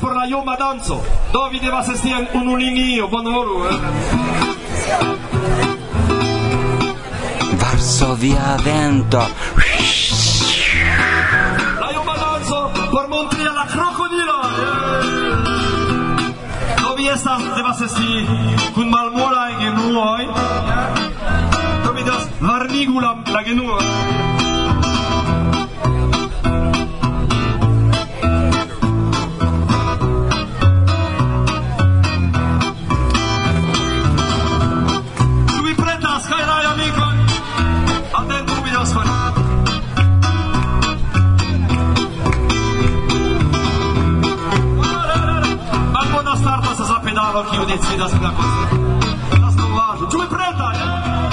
por la ioma danzo. Do vi devas esti en unu linio, bonvolu. Eh? Varsovia vento. La ioma danzo por montri la crocodilo. Eh? Do vi estas devas esti kun malmola en genuoi. Do vi devas varnigu la, la. Paolo, kiu decidas pri la koncerto. La sovaĵo. Ĉu vi pretaj? Eh!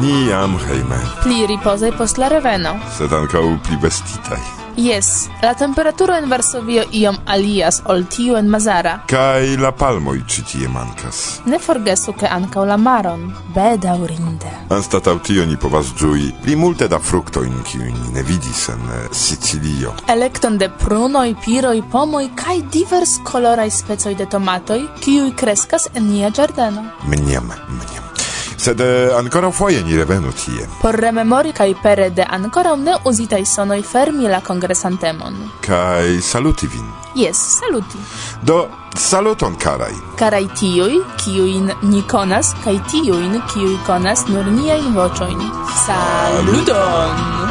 Ni jam hejme. Pli ripozaj post la reveno. Sed ankaŭ pli vestitaj. Yes, la temperaturo en Varsovio iom alias ol tiu en Mazara. Kaj la palmoj ĉi tie mankas. Ne forgesu ke ankaŭ la maron, bedaŭrinde. Anstataŭ tio ni povas ĝui pli multe da fruktojn, kiujn ni ne vidis en eh, Sicilio. Elekton de prunoj, piroj, pomoj kaj divers koloraj specoj de tomatoj, kiuj kreskas en nia ĝardeno. Mniam, mniam sed eh, ancora foie ni revenu tie. Por rememori cae pere de ancora ne usitai sonoi fermi la congresantemon. Cae saluti vin. Yes, saluti. Do, saluton carai. Carai tiui, kiuin ni conas, cae tiuin, kiui conas nur niai vocioin. Saluton!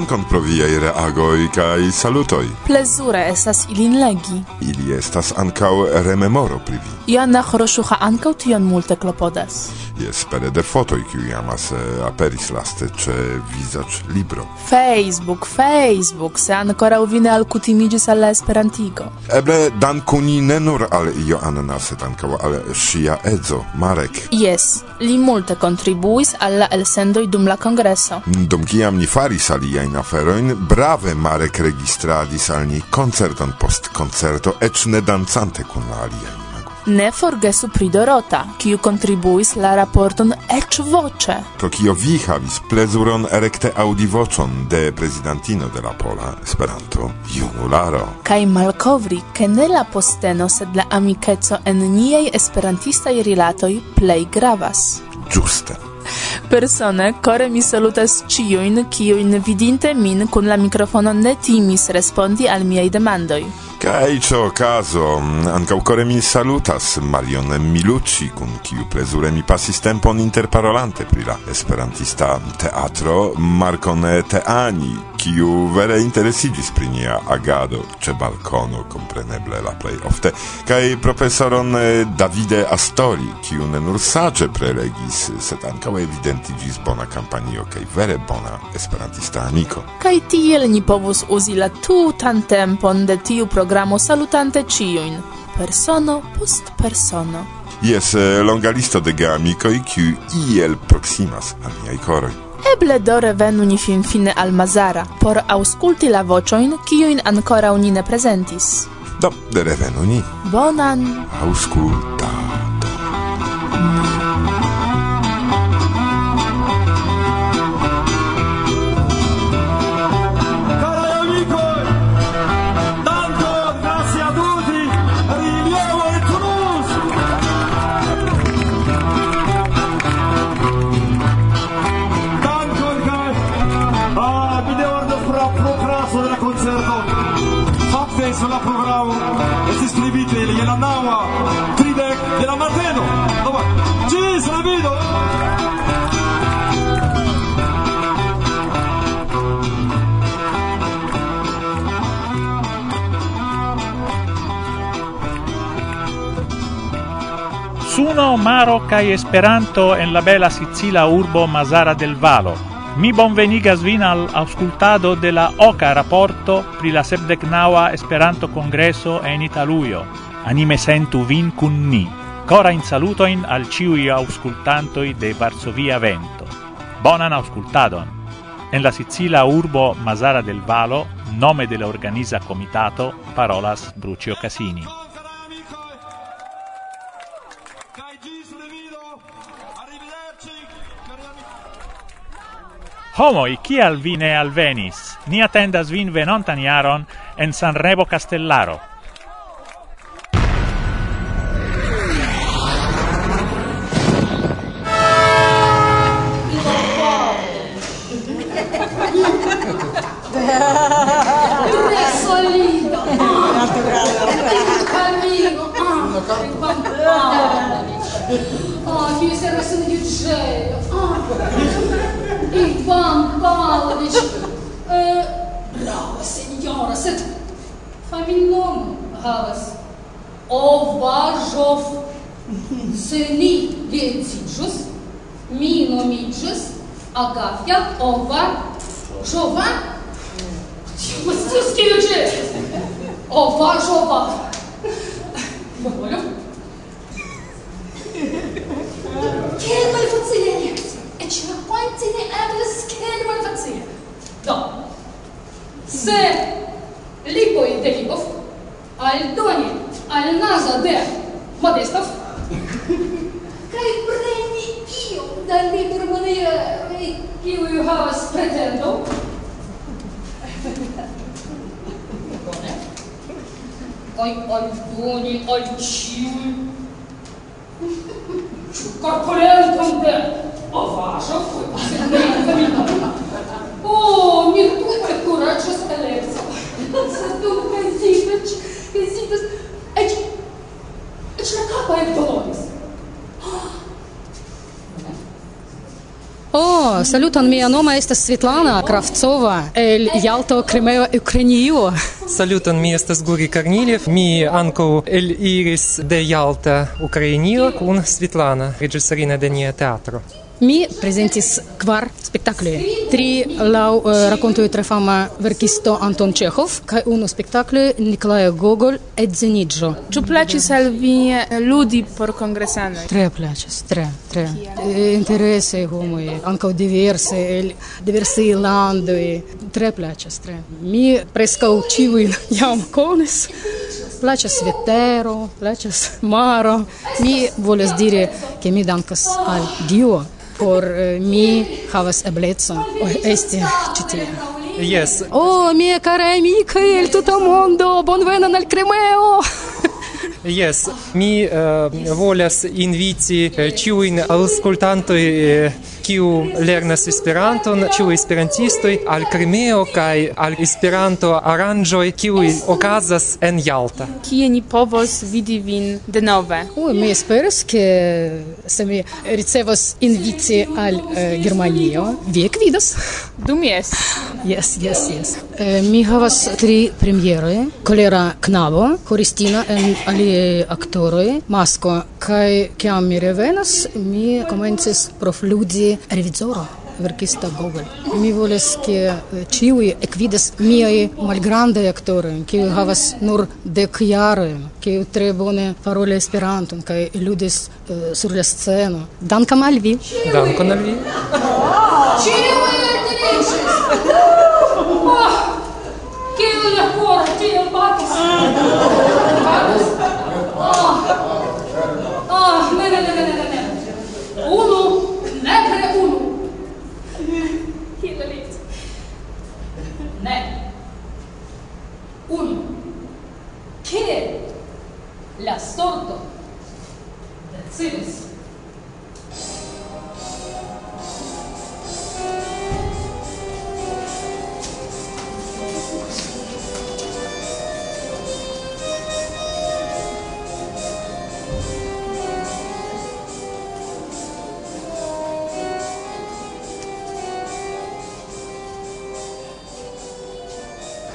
dankon pro viaj reagoj kaj salutoj. Plezure estas ilin legi. Ili estas ankaŭ rememoro pri vi. Jana Hroŝuha ankaŭ tion multe klopodas. Jest pere de fotoj, kiu jamas aperis laste ce wizacz libro. Facebook, Facebook, se ancora uvine alcutimigis alla esperantigo. Eble dankuni ne nur al Joanna, sed ankaŭ al ŝia edzo, Marek. Yes, li multe contribuis alla elsendoj dum la kongreso. Dum kiam ni faris aliajn aferojn, brave Marek registradis al ni koncerton post koncerto, eĉ ne dancante kun aliaj. Ne forgesu pri Dorota, kiu kontribuis la raporton eĉ voĉe. Pro kio vi havis plezuron rekte aŭdi voĉon de prezidantino de la Pola Esperanto, junularo. Kaj malkovri, ke ne la posteno, sed la amikeco en niaj esperantistaj rilatoj plej gravas. Ĝuste. Persone, core mi salutas ciuin, ciuin vidinte min kun la mikrofono ne timis respondi al miei demandoj. Kaj ce okazo, ankaŭ kore mi salutas Marion Milucci, kun kiu plezure mi pasis tempon interparolante pri la esperantista teatro Marcone Teani, kiu vere interesigis pri nia agado ĉe balkono, kompreneble la plej ofte, kaj profesoron Davide Astori, kiu ne nur saĝe prelegis, sed ankaŭ evidentiĝis bona kampanio kaj vere bona esperantista amiko. Kaj tiel ni povus uzi la tutan tempon de tiu programo programo salutante ciuin, persono post persono. Yes, eh, longa listo de geamicoi, kiu iel proximas al miai coroi. Eble do revenu ni fin fine al Mazara, por ausculti la vocioin, kiuin ancora ni ne presentis. Do, revenu ni. Bonan! Ausculta! je so na programu, jaz sem ljubitelj Jelanava, Tridek, Jelan Marteno. Dobar, čez revido! Suno, Maroca y Esperanto en la bella Sicila urbo Masara del Valo. Mi bonvenigas vin al auscultado de la oca rapporto pri la sepdecnaua Esperanto Congreso en Italujo. Anime sentu vin cun ni. Cora in salutoin al ciui auscultantoi de Varsovia Vento. Bonan auscultadon! En la Sicila urbo Masara del Valo, nome de la organisa comitato, parolas Brucio Casini. Homoi, kial vi ne alvenis? Ni attendas vin venontan jaron en Sanremo Castellaro. Ожов, Сыни Гентиджус, Миномиджус, Агафья, Ова, Жова. Мастерские люди! Ова, Жова. Доволен? la vestas, cae preni iom da libromoneroi, kiui havas pretendo Bone. Cae aldoni al ciui corpolentum de ovaĵo Oh, mi tute kuraĝas elekto, sed dum hezitas, hezitas проекту Novis. О, saluton, mia nomo estas Svetlana Kravcova el Jalto, Krimeo, Ukrainio. Saluton, mi estas Guri Корнилев, mi ankaŭ el iris de Jalta, Ukrainio kun Svetlana, reĝisorino de nia teatro. Mi prezentis kvar spektakloj. Tri laŭ uh, rakontoj tre fama verkisto Anton Ĉeĥov kaj unu spektaklo Nikolaj Gogol Edzeniĝo. Ĉu plaĉis al vi eh, ludi por kongresanoj? Tre plaĉas, tre, tre. Eh, interese homoj, ankaŭ diverse el diversaj landoj. Tre plaĉas, tre. Mi preskaŭ ĉiujn jam konis. Plaĉas vetero, plaĉas maro. Mi volas diri, ke mi dankas al Dio por eh, mi havas eblecon esti ĉi tie. Yes. O, oh, mia cara amica, el tutto mondo, bonvenon al Crimeo! Yes, mi uh, volas inviti eh, ĉiujn uh, aŭskultantoj kiu eh, uh, lernas Esperanton, ĉiuj esperantistoj al Krimeo kaj al Esperanto aranĝoj kiuj okazas en Jalta. Kie ni povos vidi vin denove? Oj, mi esperas ke se mi ricevos inviti al Germanio. Vi ekvidos. Dum jes. Yes, yes, yes. Eh, mi havas tri premieroj: Kolera knabo, koristina en aliaj aktoroj, masko. Kaj kiam mi revenas, mi komencis profludi revizoro verkista Gogol. Mi volis, ke eh, ĉiuj ekvidas miaj malgrandaj aktoroj, kiuj havas nur dek jarojn, kiuj tre bone paroli Esperanton kaj ludis eh, sur la sceno. Dankon al vi! Dankon al vi! Ĉiuj! Give me the.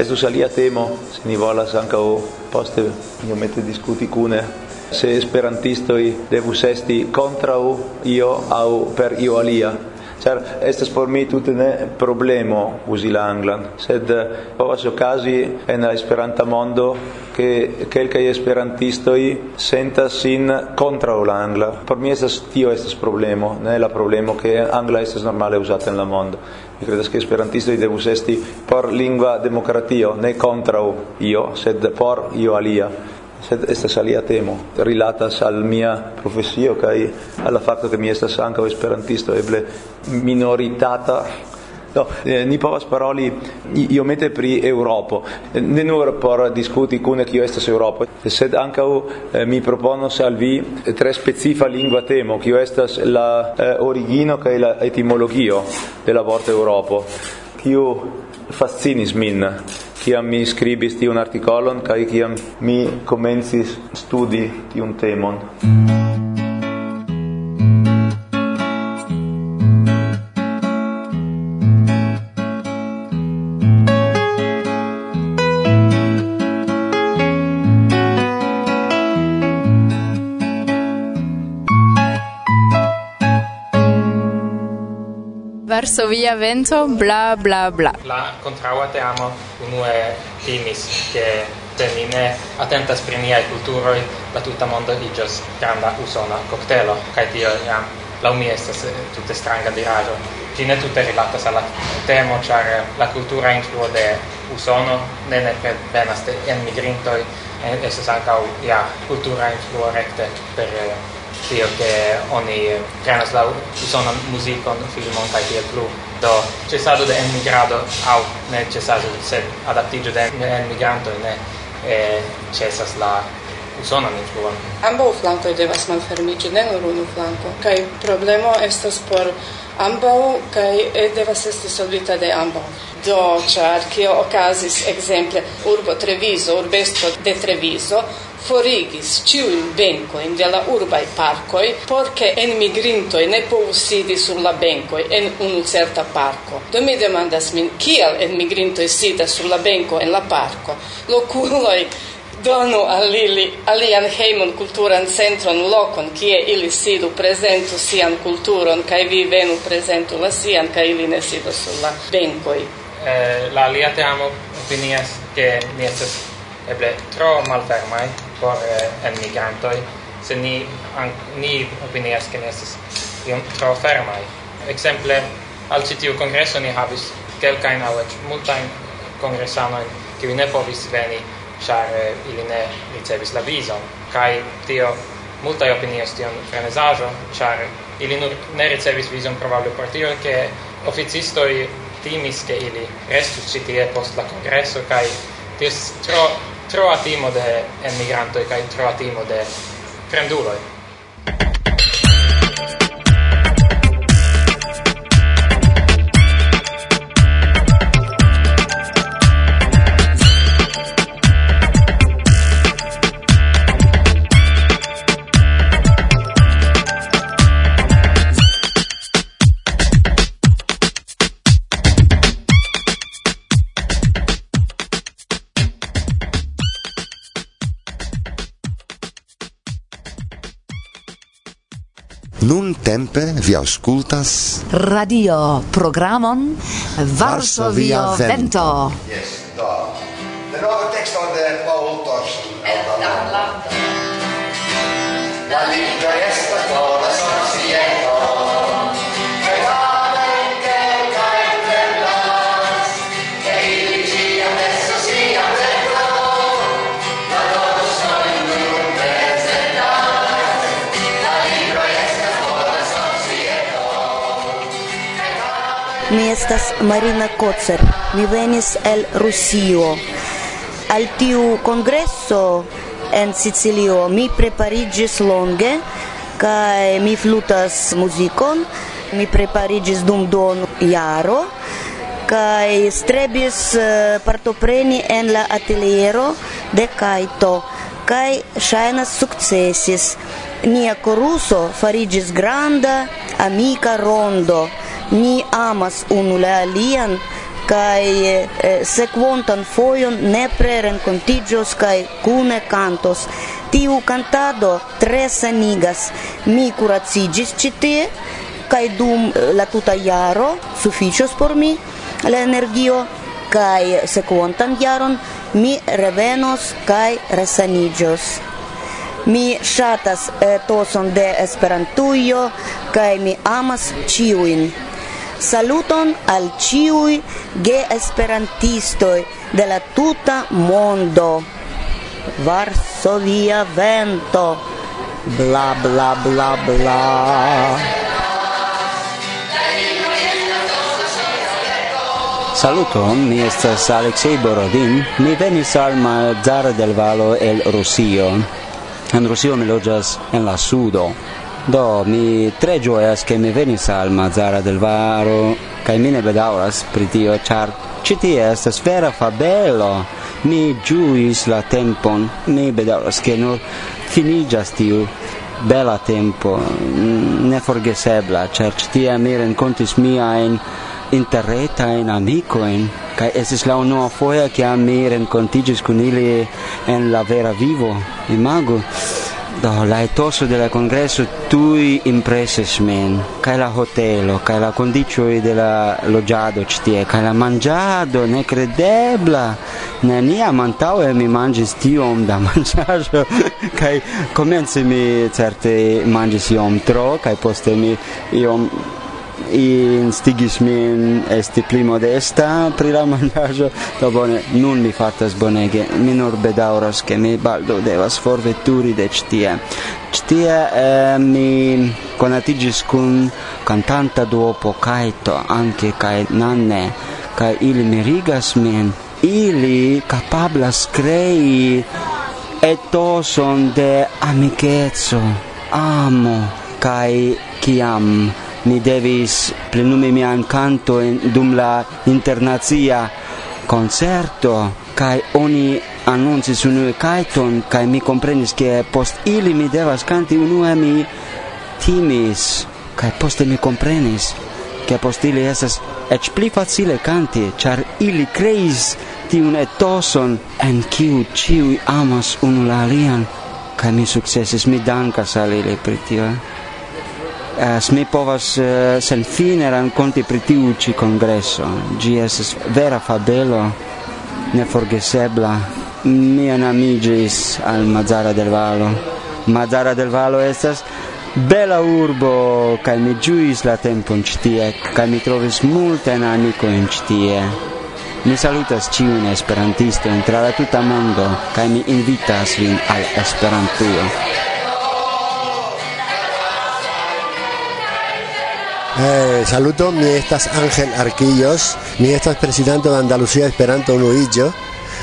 Estus alia temo, se ni volas ancao poste iomete discuti cune, se esperantistoi devus esti contrau io au per io alia. Ĉar estas por mi tute ne problemo uzi la anglan, sed eh, povas okazi en la Esperanta mondo ke kelkaj esperantistoj sentas sin kontraŭ la angla. Por mi estas tio estas problemo, ne la problemo ke angla estas normale uzata en la mondo. Mi credas che i devus esti por lingua demokratio, ne contra io, sed por io alia. Sed estas alia temo rilatas al mia profesio kaj alla fatto che mi estas ankaŭ esperantisto eble minoritata No, eh, ni povas paroli io mette pri Europa. Ne nur por discuti cune kio estas Europa, sed ankaŭ eh, mi proponos al vi tre specifa lingua temo, kio estas la eh, origino kaj la etimologio de la vorto Europa. Kio fascinis min kiam mi scribis tiun artikolon kaj kiam mi komencis studi tiun temon. Varsovia vento, bla bla bla. La contraua teamo unue timis, che se mi ne atentas pri miaj culturoi la tutta mondo iĝos granda usona cocktailo kai tio ja la mi estas eh, tutte stranga diraĵo. Ĝi ne tutte rilatas al temo, char la cultura influo de Usono ne nepre venas de enmigrintoj, eh, estas ankaŭ ja kultura influo rekte per eh, tio che oni prenas la usona muzikon, filmon kaj tiel plu. Do cesado de emigrado au ne cesado, sed adaptiĝo de emigranto ne eh, cesas la usonan influon. Ambaŭ flankoj devas malfermiĝi, ne nur unu flanco kai problemo estas por ambaŭ kaj devas esti solvita de ambo Do, char kio okazis exemple urbo Treviso, urbestro de Treviso, forigis ciuin bencoin de la urbai parcoi, porce en migrintoi ne povus sidi sur la benco en un certa parco. Do mi demandas min, kiel en migrintoi sidas sur la benco en la parco? Loculoi donu al ili alian heimon kulturan centron lokon kie ili sidu prezentu sian kulturon kaj vi venu prezentu la sian kaj ili ne sidu sur la benkoj eh, la alia te amo opinias ke ni estas eble tro malfermaj por eh, emigrantoi se ni, an, ni opinias che ni iom tro fermai exemple al citiu congresso ni havis kelkajn au et multain congressanoin qui ne povis veni, char eh, ili ne ricevis la vizon. Kaj tio multaj opinias tion frenesajo char ili nur ne ricevis vizon probable por tio, che officistoi timis, che ili restus citie post la congresso kaj tio tro troa timo de emigrantoi kai troa timo de fremduloj Nun tempe vi auscultas. Radio Programon Varsovia Vento. Yes, da. The novel text on the Paul Torsten La lingua esta Mi estas Marina Kocer, mi venis el Rusio. Al tiu congresso en Sicilio mi preparigis longe, kai mi flutas muzikon, mi preparigis dum don jaro, kai strebis eh, partopreni en la ateliero de Kaito, kai ŝajnas sukcesis. Nia koruso farigis granda amika rondo ni amas unu la alian kai eh, sekvontan ne nepre renkontiĝos kai kune kantos. Tiu kantado tre sanigas. Mi kuraciĝis ĉi kai dum eh, la tuta jaro sufiĉos por mi la energio kai sekvontan jaron mi revenos kai resanigios Mi ŝatas eh, toson de Esperantujo kai mi amas ciuin. Saluton al ciui geesperantistoj de la tuta mondo. Varsovia vento, bla bla bla bla. Saluton, mi estas Alexei Borodin, mi venis al Mazar del Valo el Rusio. En Rusio mi loĝas en la sudo. Do, mi tre gioias che mi venis al Mazzara del Varo, cae mi ne bedauras pri tio, char citi estas vera fabelo. Mi giuis la tempon, mi bedauras che nur finigas tiu bela tempo, mm, ne forgesebla, char citia mi rencontis mia in miaen interretain amicoen, cae esis la unua foia che a mi rencontigis con ili en la vera vivo, imago. La etoso del congresso tui impreses men, kaj la hotelo, kaj la kondiĉoj de la loĝado ĉi tie, kaj la manĝado nekredebla. Neniam e mi mangi manĝis tiom da manĝaĵo che komence mi certe manĝis iom tro kaj poste mi iom instigis min esti pli modesta pri la mangiajo do bone nun mi fartas bonege. Mi nur bedauras che mi baldo devas forveturi de ctie ctie eh, mi conatigis kun cantanta duopo Kaito anche kai nanne kai ili mirigas min. Ili capablas crei etoson de amicetso amo kai kiam ni devis plenumi mian canto dum la internazia concerto kai oni annoncis unue kaiton kai mi comprenis che post ili mi devas canti unu mi timis kai post mi comprenis che post ili esas ec pli facile canti char ili creis tiun etoson en kiu ciui amas unu la alian kai mi successis mi dankas al ili pri tio eh? Eh, as mi povas eh, uh, senfine rankonti pri tiu ci kongreso. gi es vera fabelo, neforgesebla. Mi enamiĝis al Mazara del Valo. Mazara del Valo estas bela urbo, kai mi giuis la tempo in tie, kaj mi trovis multajn amico in tie. Mi salutas ciun esperantisto tra la tuta mondo kai mi invitas vin al Esperantujo. Eh, saluto, mi estas Ángel Arquillos, mi estas presidente de Andalucía Esperanto Unuillo,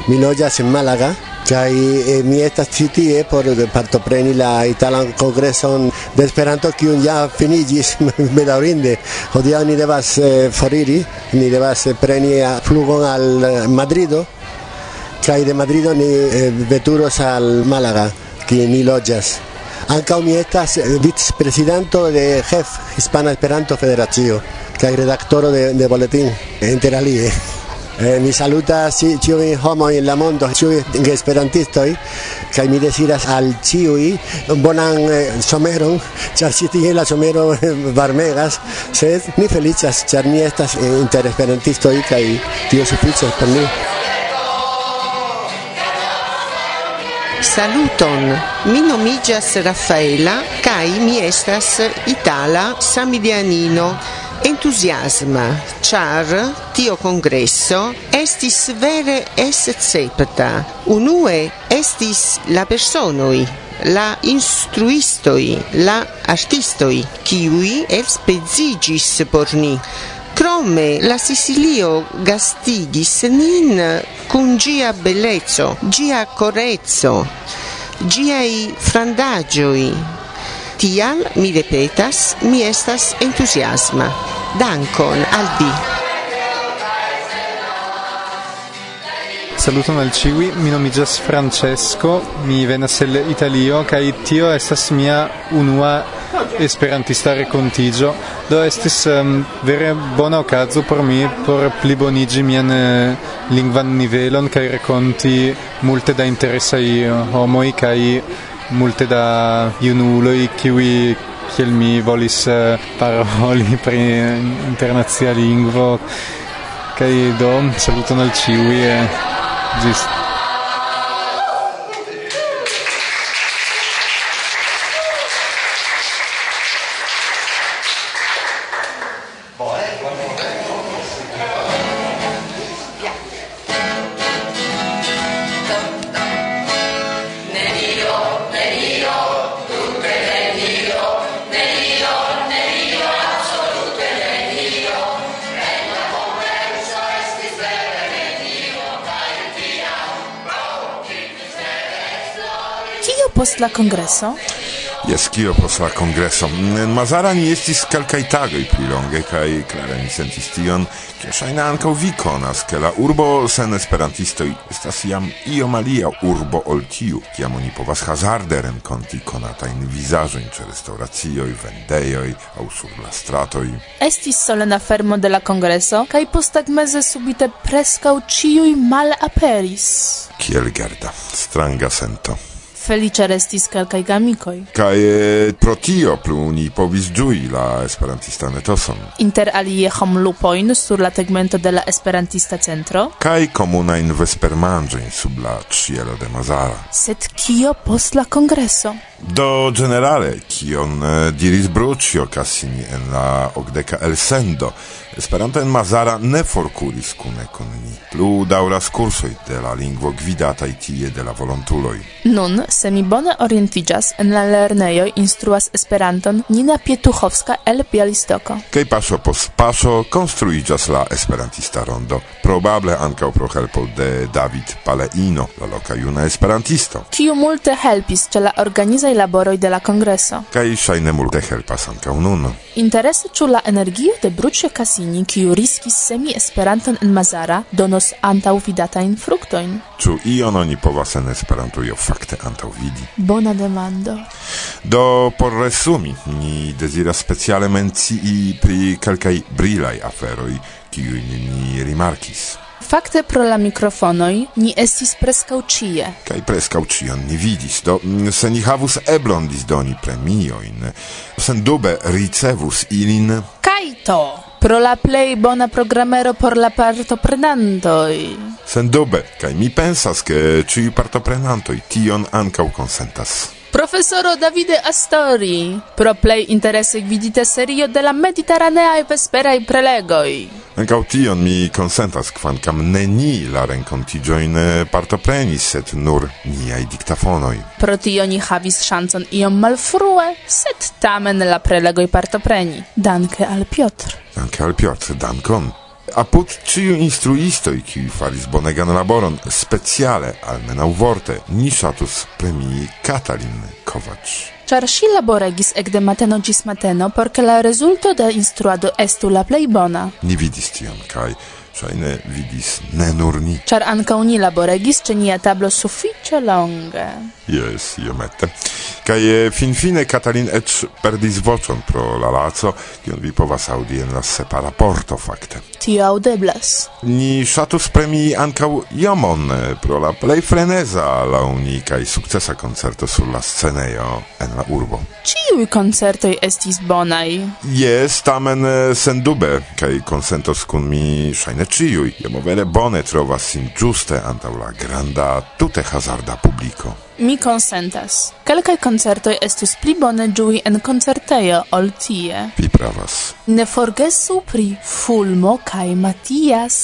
mi loyas en Málaga, kai eh, mi estas citie por partopreni la italan congreson de Esperanto kiun ja finigis bedaŭrinde. Hodiaŭ ni devas eh, foriri, ni devas eh, preni flugon al eh, Madrido, kai de Madrido ni eh, veturos al Málaga, kie ni loĝas. Anca mi estas eh, vicepresidento de JEF, Hispana Esperanto Federacio, kaj redaktoro de, de boletín, inter alie. Eh, mi salutas ĉiujn homojn en la mondo, ĉiujn esperantistoj, kaj mi deziras al ĉiuj bonan eh, someron, ĉar ĉi tie la somero varmegas, sed mi feliĉas, ĉar mi estas inter esperantistoj kaj tio sufiĉas por mi. Saluton, mi nomigas Raffaela, kai mi estas itala samidianino Entusiasma, char tio congresso estis vere escepta. Unue estis la personoi, la instruistoi, la artistoi, kiui elspezigis por ni. Crome la Sicilio gastigis nin cun gia bellezzo, gia correzzo, giai frandagioi. Tial, mi repetas, mi estas entusiasma. Dankon al vi. Saluton al ciui, mi nomigas Francesco, mi venas el Italio, kai tio estas mia unua esperantista recontigio do estis um, vere bona okazo por mi por plibonigi mian uh, lingvan nivelon kaj reconti multe da interesaj homoj kaj multe da junuloj kiuj kiel mi volis uh, paroli pri internacia lingvo. Kaj do saluton al ĉiuj ĝis post la congresso? Yes, kio post la congresso? En mm, Mazara ni estis calcai tagoi pli longe, kai clare ni sentis tion, kio shaina ancau vi conas, che la urbo sen esperantistoi estas jam iom alia urbo ol tiu, kiam oni povas hazarde renconti conatain visajoin ce restauracioi, vendeioi, au sur la stratoi. Estis solena fermo de la congresso, kai postag subite prescau ciui mal aperis. Kiel garda, stranga sento felice restis kelkaj gamikoj. Kaj eh, pro tio plu ni povis ĝui la esperantistan etoson. Inter alie homlupojn sur la tegmento de la esperantista centro. Kaj komunajn vespermanĝojn sub la ĉielo de Mazara. Sed kio post la kongreso? Do generale, kion eh, diris Brucio Cassini en la ogdeca el sendo, Esperanto en Mazara ne forkuris kune kun ni. Plu dauras kursoj de la lingvo gvidataj tie de la volontuloj. Nun, se mi bone orientiĝas, en la lernejoj instruas Esperanton Nina Pietuchowska el Bialistoko. Kaj paŝo post paŝo konstruiĝas la esperantista rondo, probable ankaŭ pro helpo de David Paleino, la loka juna esperantisto. Kiu multe helpis ĉe la organizaj aliaj laboroi de la kongreso. Kaj ŝajne multe helpas anca nun. Interesse ciu la energio de Brucio Cassini, kiu riskis semi Esperanton en Mazara, donos antaŭvidatajn fructoin? Ciu ion oni povas en Esperantujo fakte antaŭvidi? Bona demando. Do por resumi, ni deziras speciale mencii pri calcai brilai aferoi, kiujn ni rimarkis. Fakte pro la mikrofonoj ni estis preskaŭ ĉie. Kaj preskaŭ ĉion ni vidis, do mm, se ni havus eblon disdoni premiojn, sendube ricevus ilin. Kaj to! Pro la plej bona programero por la partoprenantoj. Sendube, kaj mi pensas, ke ĉiuj partoprenantoj tion ankaŭ konsentas. Professoro Davide Astori pro plej interesse vidite serio de la mediterranea e vesperai prelegoi. Ankaŭ tion mi consentas quancam ne ni la renkontiĝojn partoprenis, set nur niai dictafonoi. Pro tio ni havis chanson iom malfrue, set tamen la prelegoi partopreni. Danke al Piotr. Danke al Piotr, dankon. a pod czyją instruisto i qui faris bonegan laboron speciale almenaŭ vorte ni ŝatus premii Katalin Kovacs. Ĉar ŝi laboregis ekde mateno ĝis mateno por la rezulto de instruado estu la plej bona. Ni vidis tion kaj Ŝajne vidis ne nur ni. Char anca uni laboregis ce nia tablo suffice longe. Jes, iomete. fin eh, finfine Katalin ec perdis voĉon pro la lazo, kiun vi povas audi en la separa porto fakte. Tio audeblas. Ni shatus premi ankaŭ iomon eh, pro la plei freneza la ni kaj successa concerto sur la en la urbo. Ciui concertoi estis bonai? Yes, tamen eh, sendube kai consentos kun mi ne ciui, jam vere bone trovas sin giuste antau la granda, tute hazarda publico. Mi consentas. Kelkaj concertoi estus pli bone giui en concerteio ol tie. Vi pravas. Ne forgesu pri Fulmo kai Matias.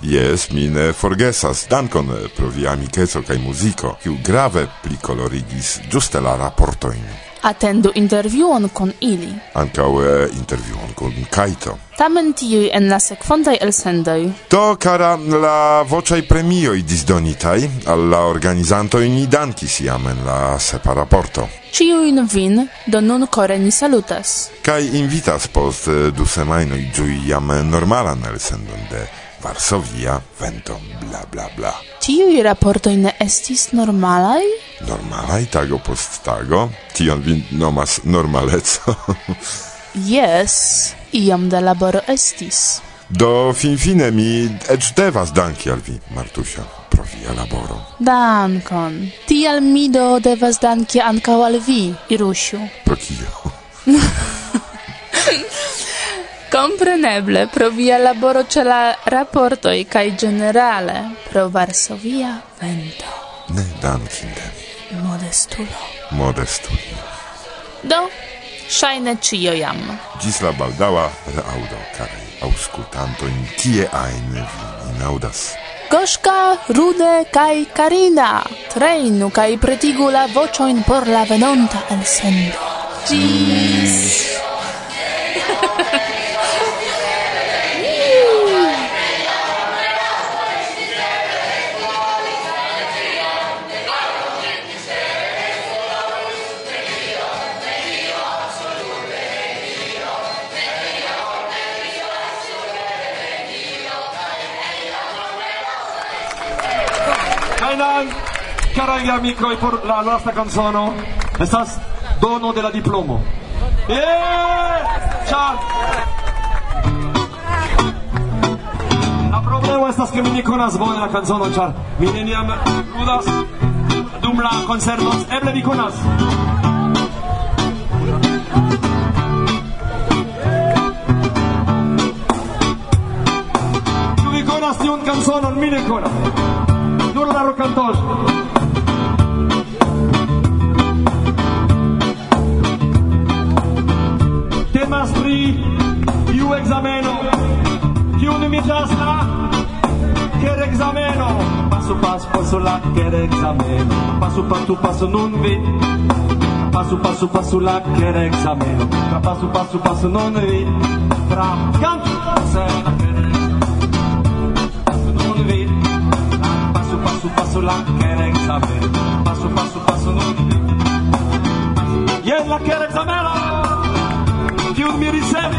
Yes, mi ne forgesas. Dankon eh, pro via amikeco kaj muziko, kiu grave pli colorigis giuste la raportoin attendo interviuon con ili. Ankaŭ eh, interviuon con Kaito. Tamen tiuj en la sekvontaj elsendoj. Do, kara, la vocaj premioj disdonitaj al la organizantoj ni dankis jam en la sepa raporto. Ciujn vin do nun kore ni salutas. Kaj invitas post eh, du semajnoj ĝui jam eh, normalan elsendon de Varsovia vento bla bla bla tiuj raporto ne estis normalai? Normalai tago post tago? Tion vi nomas normaleco? yes, iam da laboro estis. Do finfine mi ec devas danki al vi, Martusia, pro via laboro. Dankon. Tial mi do devas danki ankaŭ al vi, Irusiu. Pro kio? Compreneble, pro via laboro ce la raportoi, kaj generale pro Varsovia vento. Ne dankinde. Modestulo. Modestulo. Do, shaine cio jam. Gis la baldaua reaudo, care auscultanto in kie ein vi inaŭdas. Goshka, Rude kaj Karina, treinu kaj pretigu la vocioin por la venonta elsendo. Gis! Kainan, carai amico, por la nostra canzono, estas dono de la diplomo. Yeah! Ciao! La problema estas che mi ne conas bone la canzono, char mi neniam ludas dum la concertos, eble vi conas. Ĉu vi conas tiun canzonon? Mi ne. dura la rock and roll. temas pri iu exameno. Kiu mi ĝas la kerekzameno pasu pasu pasu la kerekzameno pasu pasu pasu nun vi. Pasu pasu pasu la kerekzameno tra pasu pasu pasu nun vi. Tra kanto se la passo la querem saber, passo, passo, passo no E la quer examelo, que me recebe,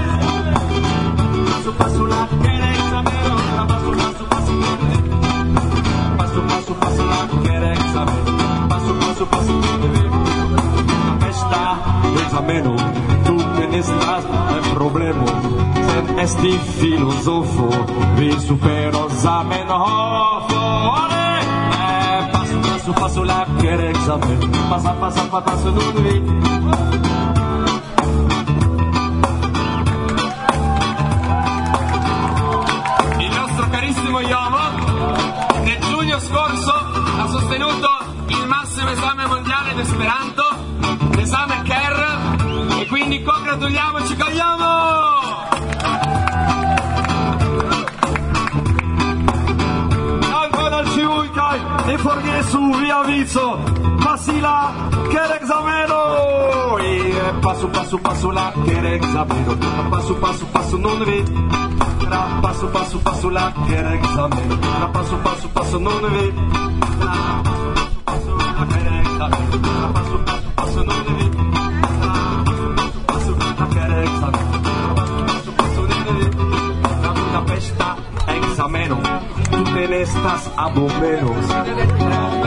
passo, passo la querem saber, passo, passo, passo no Passo, passo, passo la querem saber, passo, passo, passo no esta exameno, tu que estás, no é problema. esti filosofo vi superos Zamenhof, pasu pasu pasu la ker exameno pasa pasa pasa pasu nun vi Il nostro carissimo Iomo nel giugno scorso ha sostenuto il massimo esame mondiale d'Esperanto, l'esame KER, e quindi congratuliamoci con Iomo! e forgesu via vizo pasila che exameno e passo passo passo la che exameno passo passo passo non ve tra. Passo passo passo la che exameno tra passo passo passo non ve estas abomenos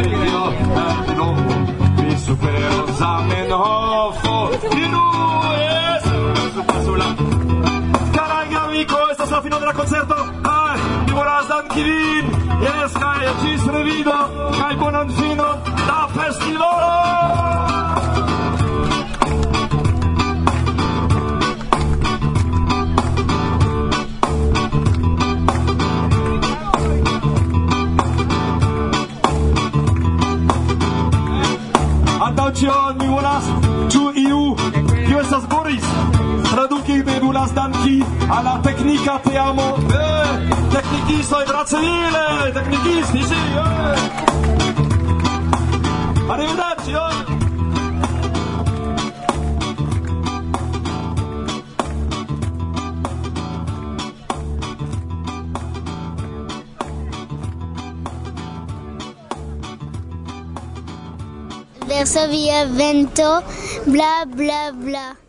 idiota nomo mi supero Zamenhofo Diru es. Pasula Carai amico estas la fino de la concerto. Ah, mi volas dankirin Jes, kai ĝis revido. Kai bonan fino da festivalo specion mi volas ĉu iu? Kiu estas Boris? Traduki mi volas danki al la teknika teamo. De teknikistoj bracile teknikisti si Arrivederci, oggi! Eh. Varsovia vento, bla bla bla.